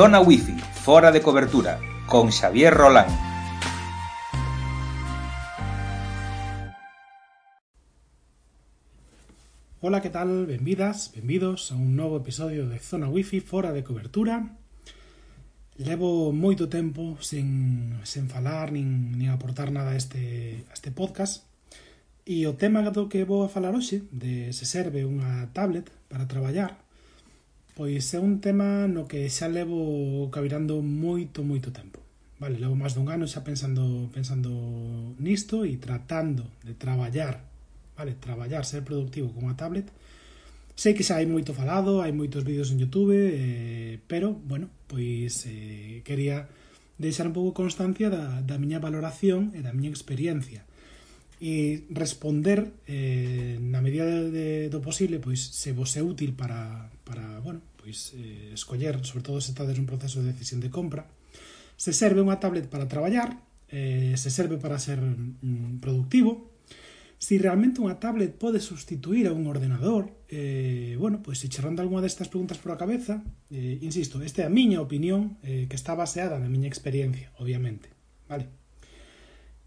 Zona Wifi, fora de cobertura, con Xavier Rolán. Hola, ¿qué tal? Benvidas, benvidos a un novo episodio de Zona Wifi fora de cobertura. Levo moito tempo sen, sen falar nin, nin aportar nada a este, a este podcast E o tema do que vou a falar hoxe, de se serve unha tablet para traballar, Pois é un tema no que xa levo cavirando moito, moito tempo. Vale, levo máis dun ano xa pensando pensando nisto e tratando de traballar, vale, traballar, ser productivo con a tablet. Sei que xa hai moito falado, hai moitos vídeos en Youtube, eh, pero, bueno, pois eh, quería deixar un pouco constancia da, da miña valoración e da miña experiencia e responder eh, na medida de, de, do posible pois se vos é útil para, para, bueno, pois, eh, escoller, sobre todo se estades un proceso de decisión de compra. Se serve unha tablet para traballar, eh, se serve para ser mm, productivo, si realmente unha tablet pode sustituir a un ordenador, eh, bueno, pois se che ronda algunha destas preguntas por a cabeza, eh, insisto, esta é a miña opinión, eh, que está baseada na miña experiencia, obviamente, vale?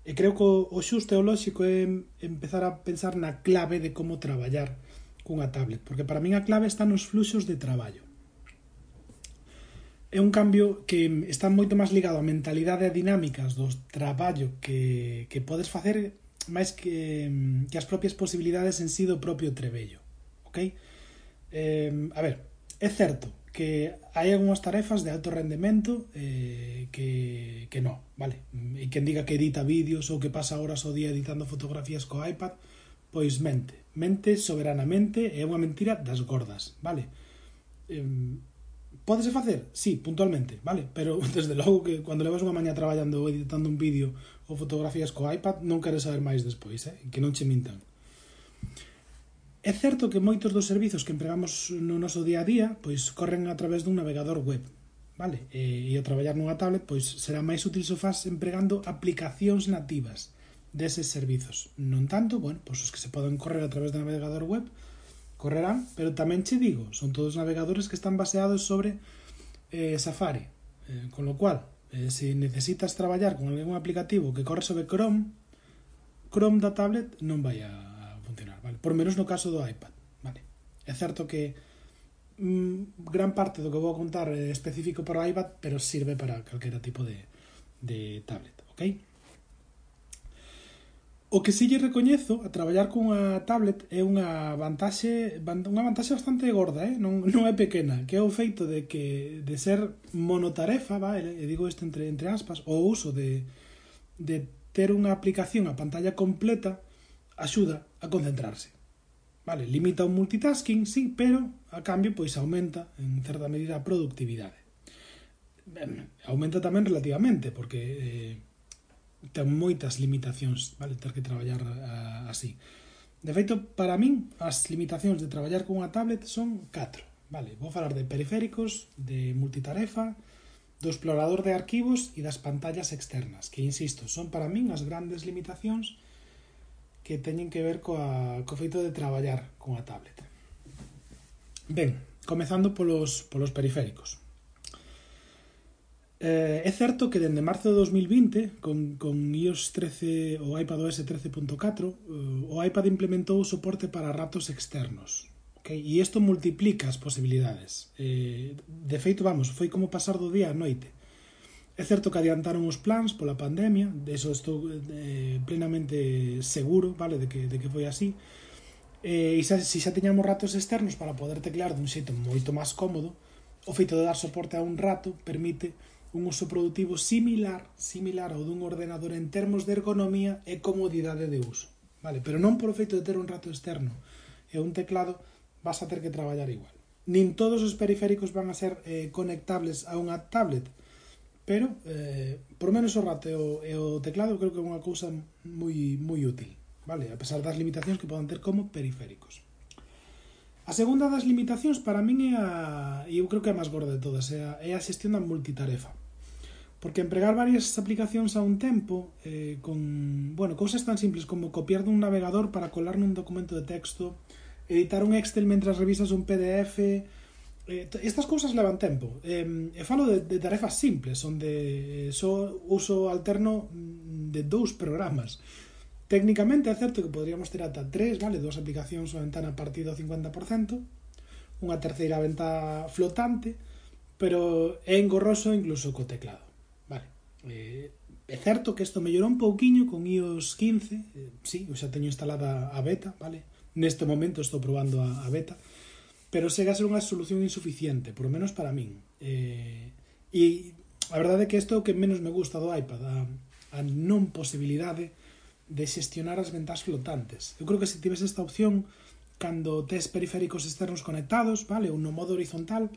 E creo que o xusto e o lóxico é empezar a pensar na clave de como traballar cunha tablet, porque para min a clave está nos fluxos de traballo é un cambio que está moito máis ligado á mentalidade e dinámicas do traballo que, que podes facer máis que, que as propias posibilidades en sí do propio trebello. Ok? Eh, a ver, é certo que hai algunhas tarefas de alto rendemento eh, que, que non, vale? E quen diga que edita vídeos ou que pasa horas ao día editando fotografías co iPad, pois mente. Mente soberanamente é unha mentira das gordas, vale? Eh, Pódese facer? Sí, puntualmente, vale? Pero desde logo que cando levas unha maña traballando ou editando un vídeo ou fotografías co iPad non queres saber máis despois, eh? que non che mintan. É certo que moitos dos servizos que empregamos no noso día a día pois corren a través dun navegador web, vale? E, e a traballar nunha tablet pois será máis útil se faz empregando aplicacións nativas deses servizos. Non tanto, bueno, pois os que se poden correr a través do navegador web, correrán, pero tamén che digo, son todos navegadores que están baseados sobre eh, Safari, eh, con lo cual, eh, se si necesitas traballar con algún aplicativo que corre sobre Chrome, Chrome da tablet non vai a funcionar, vale? Por menos no caso do iPad, vale? É certo que mm, gran parte do que vou contar é específico para o iPad, pero sirve para calquera tipo de, de tablet, ok? O que si lle recoñezo a traballar cunha tablet é unha vantaxe unha vantaxe bastante gorda, eh? non, non é pequena, que é o feito de que de ser monotarefa, va, e digo isto entre, entre aspas, o uso de, de ter unha aplicación a pantalla completa axuda a concentrarse. Vale, limita o multitasking, sí, pero a cambio pois aumenta en certa medida a productividade. Ben, aumenta tamén relativamente, porque eh, ten moitas limitacións, vale, ter que traballar uh, así. De feito, para min, as limitacións de traballar con unha tablet son 4. Vale, vou falar de periféricos, de multitarefa, do explorador de arquivos e das pantallas externas, que, insisto, son para min as grandes limitacións que teñen que ver coa, co feito de traballar con a tablet. Ben, comezando polos, polos periféricos. Eh, é certo que dende marzo de 2020, con, con iOS 13 ou iPad OS 13.4, eh, o iPad implementou o soporte para ratos externos. Okay? E isto multiplica as posibilidades. Eh, de feito, vamos, foi como pasar do día á noite. É certo que adiantaron os plans pola pandemia, de eso estou eh, plenamente seguro, vale, de que, de que foi así. Eh, e xa, se xa teñamos ratos externos para poder teclear dun xeito moito máis cómodo, o feito de dar soporte a un rato permite un uso produtivo similar similar ao dun ordenador en termos de ergonomía e comodidade de uso. Vale, pero non por feito de ter un rato externo e un teclado vas a ter que traballar igual. Nin todos os periféricos van a ser eh, conectables a unha tablet, pero eh, por menos o rato e o, e o teclado creo que é unha cousa moi, moi útil, vale? a pesar das limitacións que poden ter como periféricos. A segunda das limitacións para min é a, eu creo que é a máis gorda de todas, é a, é a xestión da multitarefa. Porque empregar varias aplicacións a un tempo, eh, con bueno, cousas tan simples como copiar dun navegador para colar nun documento de texto, editar un Excel mentras revisas un PDF, eh, estas cousas levan tempo. Eh, e falo de, de tarefas simples, onde eh, só uso alterno mm, de dous programas. Técnicamente é certo que poderíamos ter ata tres, vale, dúas aplicacións ou ventana partido ao 50%, unha terceira venta flotante, pero é engorroso incluso co teclado. Eh, é certo que isto mellorou un pouquiño con iOS 15, eh, sí, eu xa teño instalada a beta, vale? Neste momento estou probando a, a beta, pero segue a ser unha solución insuficiente, por lo menos para min. Eh, e a verdade é que isto é o que menos me gusta do iPad, a, a non posibilidade de xestionar as ventas flotantes. Eu creo que se tives esta opción cando tes periféricos externos conectados, vale, ou no modo horizontal,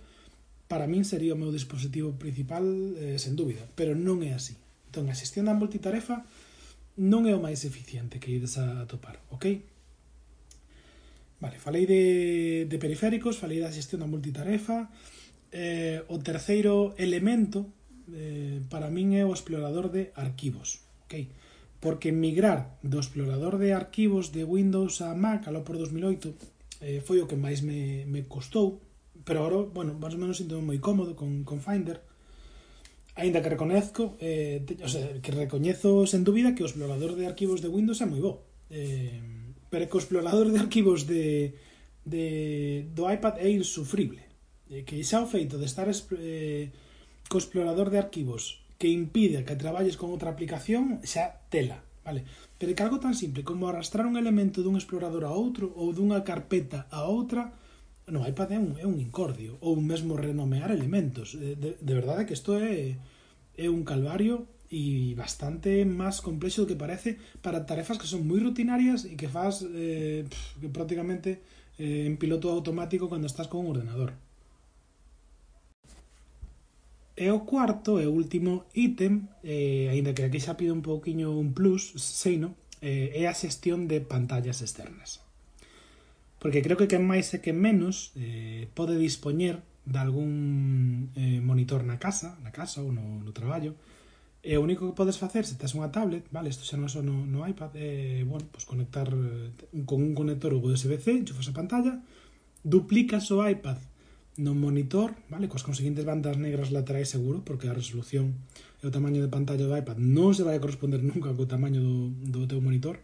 para min sería o meu dispositivo principal, eh, sen dúbida, pero non é así. Entón, a xestión da multitarefa non é o máis eficiente que ides a topar, ok? Vale, falei de, de periféricos, falei da xestión da multitarefa, eh, o terceiro elemento eh, para min é o explorador de arquivos, ok? Porque migrar do explorador de arquivos de Windows a Mac alo por 2008 eh, foi o que máis me, me costou, pero agora, bueno, máis ou menos sinto moi cómodo con, con Finder Ainda que reconozco, eh, te, o sea, que recoñezo sen dúbida que o explorador de arquivos de Windows é moi bo. Eh, pero que o explorador de arquivos de, de do iPad é insufrible. Eh, que xa o feito de estar eh, co explorador de arquivos que impide que traballes con outra aplicación xa tela, vale? Pero que algo tan simple como arrastrar un elemento dun explorador a outro ou dunha carpeta a outra no iPad é un, é un incordio ou mesmo renomear elementos eh, de, de verdade que isto é é un calvario e bastante máis complexo do que parece para tarefas que son moi rutinarias e que faz eh, que prácticamente eh, en piloto automático cando estás con un ordenador E o cuarto e último ítem, eh, aínda que aquí xa pido un pouquiño un plus, sei, no? eh, é a xestión de pantallas externas porque creo que quen máis e quen menos eh, pode dispoñer de algún eh, monitor na casa, na casa ou no, no traballo, e o único que podes facer se tes unha tablet, vale, isto xa non só no, no iPad, é, eh, bueno, pues conectar eh, con un conector USB-C, enchufas a pantalla, duplicas o iPad no monitor, vale, coas conseguintes bandas negras laterais seguro, porque a resolución e o tamaño de pantalla do iPad non se vai a corresponder nunca co tamaño do, do teu monitor,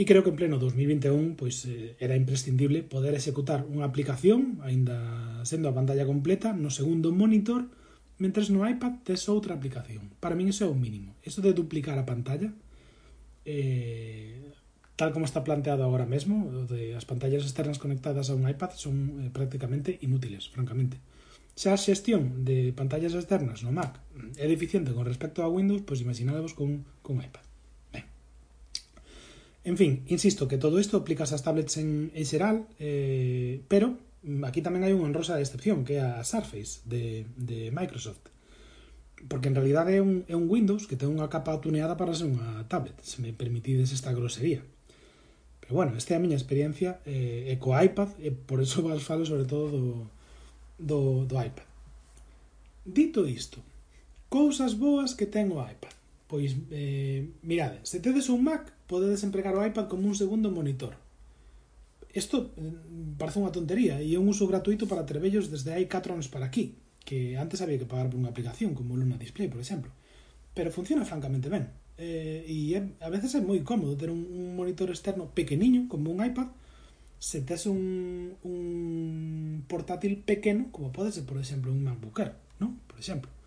E creo que en pleno 2021 pois eh, era imprescindible poder executar unha aplicación, aínda sendo a pantalla completa, no segundo monitor, mentres no iPad tes outra aplicación. Para min iso é o mínimo. Iso de duplicar a pantalla, eh, tal como está planteado agora mesmo, de as pantallas externas conectadas a un iPad son eh, prácticamente inútiles, francamente. Xa a xestión de pantallas externas no Mac é deficiente con respecto a Windows, pois imaginadevos con, con iPad. En fin, insisto que todo isto aplicas as tablets en, en xeral, eh, pero aquí tamén hai unha honrosa excepción, que é a Surface de, de Microsoft. Porque en realidad é un, é un Windows que ten unha capa tuneada para ser unha tablet, se me permitides esta grosería. Pero bueno, esta é a miña experiencia eh, e co iPad, e por eso vas falo sobre todo do, do, do iPad. Dito isto, cousas boas que ten o iPad. Pois, eh, mirade, se tedes un Mac, podedes empregar o iPad como un segundo monitor. Isto mm, parece unha tontería e é un uso gratuito para trebellos desde hai 4 anos para aquí, que antes había que pagar por unha aplicación como Luna Display, por exemplo. Pero funciona francamente ben. Eh, e é, a veces é moi cómodo ter un, un monitor externo pequeniño, como un iPad, se tes un, un portátil pequeno, como pode ser, por exemplo, un MacBook Air, ¿no? por exemplo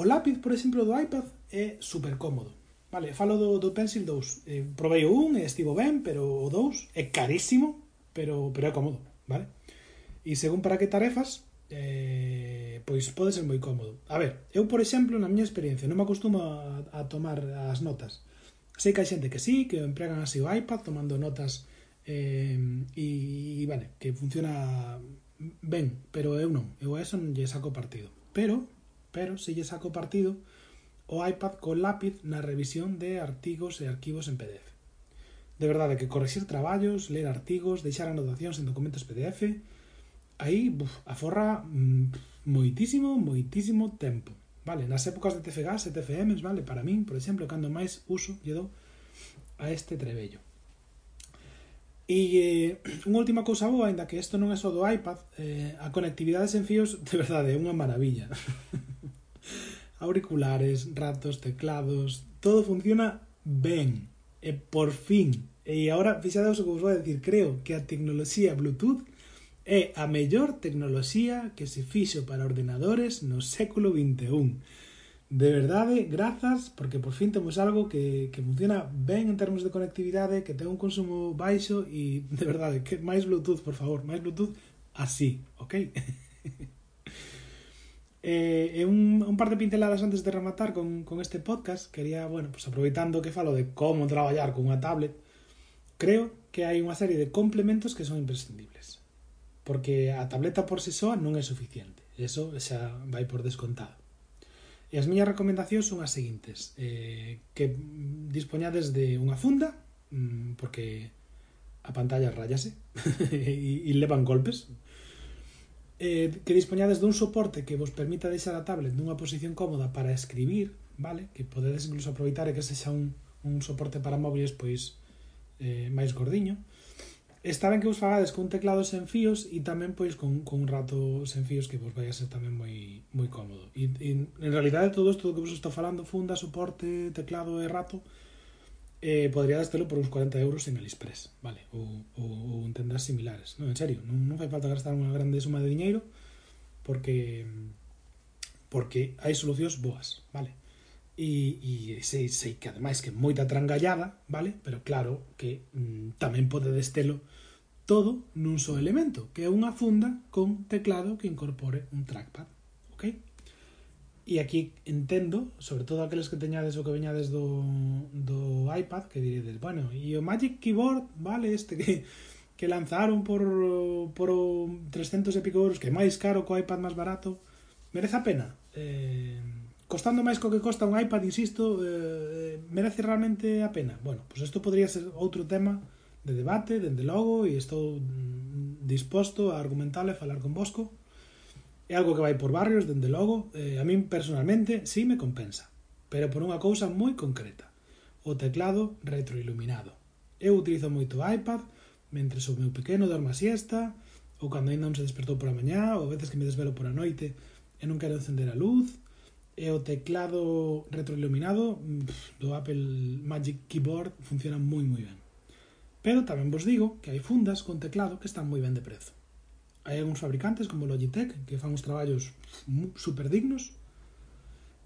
O lápiz, por exemplo, do iPad é super cómodo. Vale, falo do, do Pencil 2. Eh, probei o 1 e estivo ben, pero o 2 é carísimo, pero, pero é cómodo, vale? E según para que tarefas, eh, pois pode ser moi cómodo. A ver, eu, por exemplo, na miña experiencia, non me acostumo a, a tomar as notas. Sei que hai xente que sí, que empregan así o iPad tomando notas eh, e, e vale, que funciona ben, pero eu non. Eu a eso non lle saco partido. Pero pero si lle saco partido o iPad co lápiz na revisión de artigos e arquivos en PDF. De verdade que corrixir traballos, ler artigos, deixar anotacións en documentos PDF, aí buf, aforra mm, moitísimo, moitísimo tempo. Vale, nas épocas de TFGAS e TFMs, vale, para min, por exemplo, cando máis uso lle dou a este trebello. E eh, unha última cousa boa, ainda que isto non é só do iPad, eh, a conectividade sen fíos, de verdade, é unha maravilla. auriculares, ratos, teclados, todo funciona ben. E por fin. E agora, fixadeos o que vos vou decir, creo que a tecnoloxía Bluetooth é a mellor tecnoloxía que se fixo para ordenadores no século XXI. De verdade, grazas, porque por fin temos algo que, que funciona ben en termos de conectividade, que ten un consumo baixo e, de verdade, que máis Bluetooth, por favor, máis Bluetooth así, ok? E, e un, un par de pinceladas antes de rematar con, con este podcast Quería, bueno, pues aproveitando que falo de como traballar con unha tablet Creo que hai unha serie de complementos que son imprescindibles Porque a tableta por si sí soa non é suficiente Eso xa vai por descontado. E as miñas recomendacións son as seguintes eh, Que dispoñades de unha funda mm, Porque a pantalla rayase e, e levan golpes eh, que dispoñades dun soporte que vos permita deixar a tablet nunha posición cómoda para escribir, vale? Que podedes incluso aproveitar e que sexa un, un soporte para móviles pois eh, máis gordiño. Está ben que vos fagades con teclado sen fíos e tamén pois con, con un rato sen fíos que vos vai a ser tamén moi moi cómodo. E, e en realidade todo isto que vos estou falando, funda, soporte, teclado e rato, eh, podría dártelo por uns 40 euros en Aliexpress, vale, ou, ou, ou en tendas similares, non, en serio, non, non fai falta gastar unha grande suma de diñeiro porque porque hai solucións boas, vale? E, e sei, sei que ademais que moita trangallada, vale? Pero claro que mm, tamén pode destelo todo nun só elemento, que é unha funda con teclado que incorpore un trackpad, ok? E aquí entendo, sobre todo aqueles que teñades o que veñades do, do iPad, que diredes, bueno, e o Magic Keyboard, vale, este que, que lanzaron por, por 300 e pico euros, que é máis caro co iPad máis barato, merece a pena. Eh, costando máis co que costa un iPad, insisto, eh, merece realmente a pena. Bueno, pois pues isto podría ser outro tema de debate, dende logo, e estou disposto a argumentar e falar con vosco É algo que vai por barrios, dende logo, eh, a min personalmente sí me compensa, pero por unha cousa moi concreta, o teclado retroiluminado. Eu utilizo moito o iPad, mentre o meu pequeno dorme a siesta, ou cando ainda non se despertou por a mañá, ou veces que me desvelo por a noite e non quero encender a luz, e o teclado retroiluminado do Apple Magic Keyboard funciona moi moi ben. Pero tamén vos digo que hai fundas con teclado que están moi ben de prezo hai algúns fabricantes como Logitech que fan uns traballos super dignos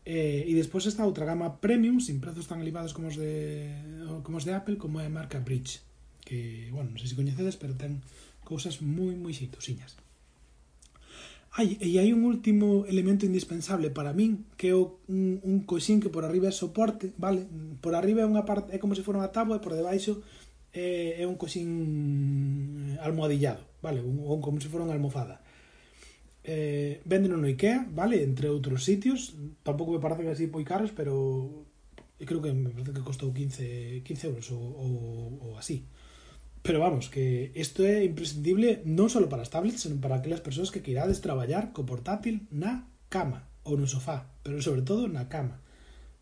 eh, e despois está outra gama premium sin prezos tan elevados como os de como os de Apple como é a marca Bridge que, bueno, non sei se coñecedes pero ten cousas moi moi xeitosiñas Ai, e hai un último elemento indispensable para min, que é o, un, un coxín que por arriba é soporte, vale? Por arriba é unha parte, é como se fora unha tábua e por debaixo é, é un coxín almohadillado, vale? Un, un, como se fora unha almofada. Eh, véndeno no Ikea, vale? Entre outros sitios. Tampouco me parece que así moi caros, pero creo que me parece que costou 15, 15 euros ou, ou, ou así. Pero vamos, que isto é imprescindible non só para as tablets, senón para aquelas persoas que queirades traballar co portátil na cama ou no sofá, pero sobre todo na cama.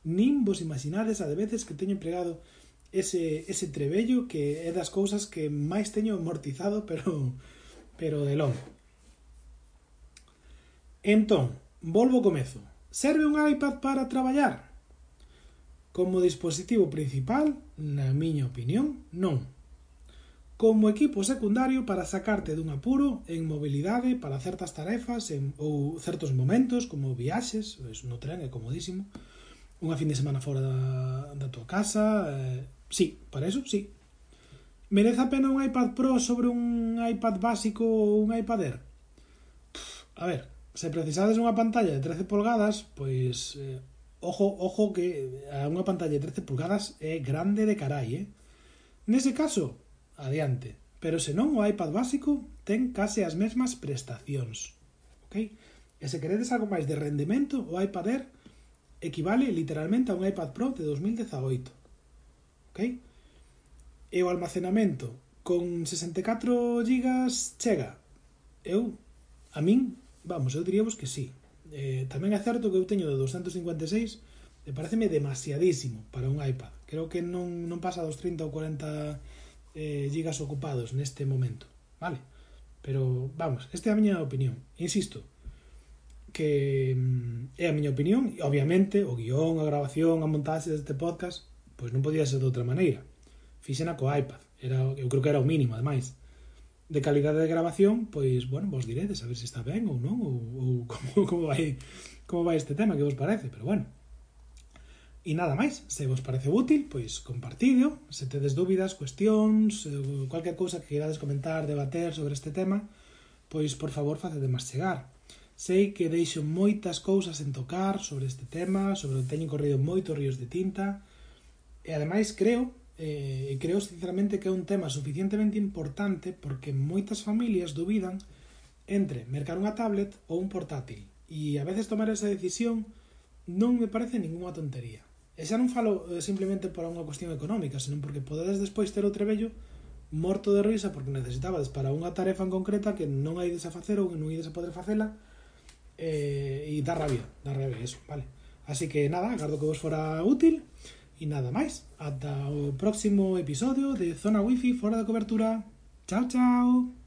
Nin vos imaginades a de veces que teño empregado ese, ese trebello que é das cousas que máis teño amortizado, pero, pero de longo. Entón, volvo ao comezo. Serve un iPad para traballar? Como dispositivo principal, na miña opinión, non. Como equipo secundario para sacarte dun apuro en mobilidade para certas tarefas en, ou certos momentos, como viaxes, no tren é comodísimo, unha fin de semana fora da, da tua casa, eh, Sí, para eso sí. Merece a pena un iPad Pro sobre un iPad básico ou un iPad Air? Pff, a ver, se precisades unha pantalla de 13 polgadas, pois eh, ojo, ojo que a unha pantalla de 13 pulgadas é grande de carai, eh? Nese caso, adiante. Pero se non o iPad básico ten case as mesmas prestacións. Ok? E se queredes algo máis de rendemento, o iPad Air equivale literalmente a un iPad Pro de 2018 ok? E o almacenamento con 64 gigas chega? Eu, a min, vamos, eu diríamos que sí. Eh, tamén é certo que eu teño de 256 e pareceme demasiadísimo para un iPad. Creo que non, non pasa dos 30 ou 40 eh, gigas ocupados neste momento, vale? Pero, vamos, esta é a miña opinión. Insisto, que mm, é a miña opinión, e obviamente o guión, a grabación, a montaxe deste podcast Pois non podía ser de outra maneira. Fixena co iPad, era, eu creo que era o mínimo, ademais. De calidade de grabación, pois, bueno, vos diredes a ver se está ben ou non, ou, ou como, como, vai, como vai este tema, que vos parece, pero bueno. E nada máis, se vos parece útil, pois compartido, se tedes dúbidas, cuestións, eh, cualquier cousa que queirades comentar, debater sobre este tema, pois por favor facede máis chegar. Sei que deixo moitas cousas en tocar sobre este tema, sobre o teñen corrido moitos ríos de tinta, E ademais creo, eh, creo sinceramente que é un tema suficientemente importante porque moitas familias dubidan entre mercar unha tablet ou un portátil. E a veces tomar esa decisión non me parece ningunha tontería. E xa non falo eh, simplemente por unha cuestión económica, senón porque podedes despois ter o trebello morto de risa porque necesitabades para unha tarefa en concreta que non hai a facer ou que non ides a poder facela eh, e dá rabia, dá rabia eso, vale. Así que nada, agardo que vos fora útil E nada máis, ata o próximo episodio de Zona Wi-Fi fora da cobertura. Chao, chao!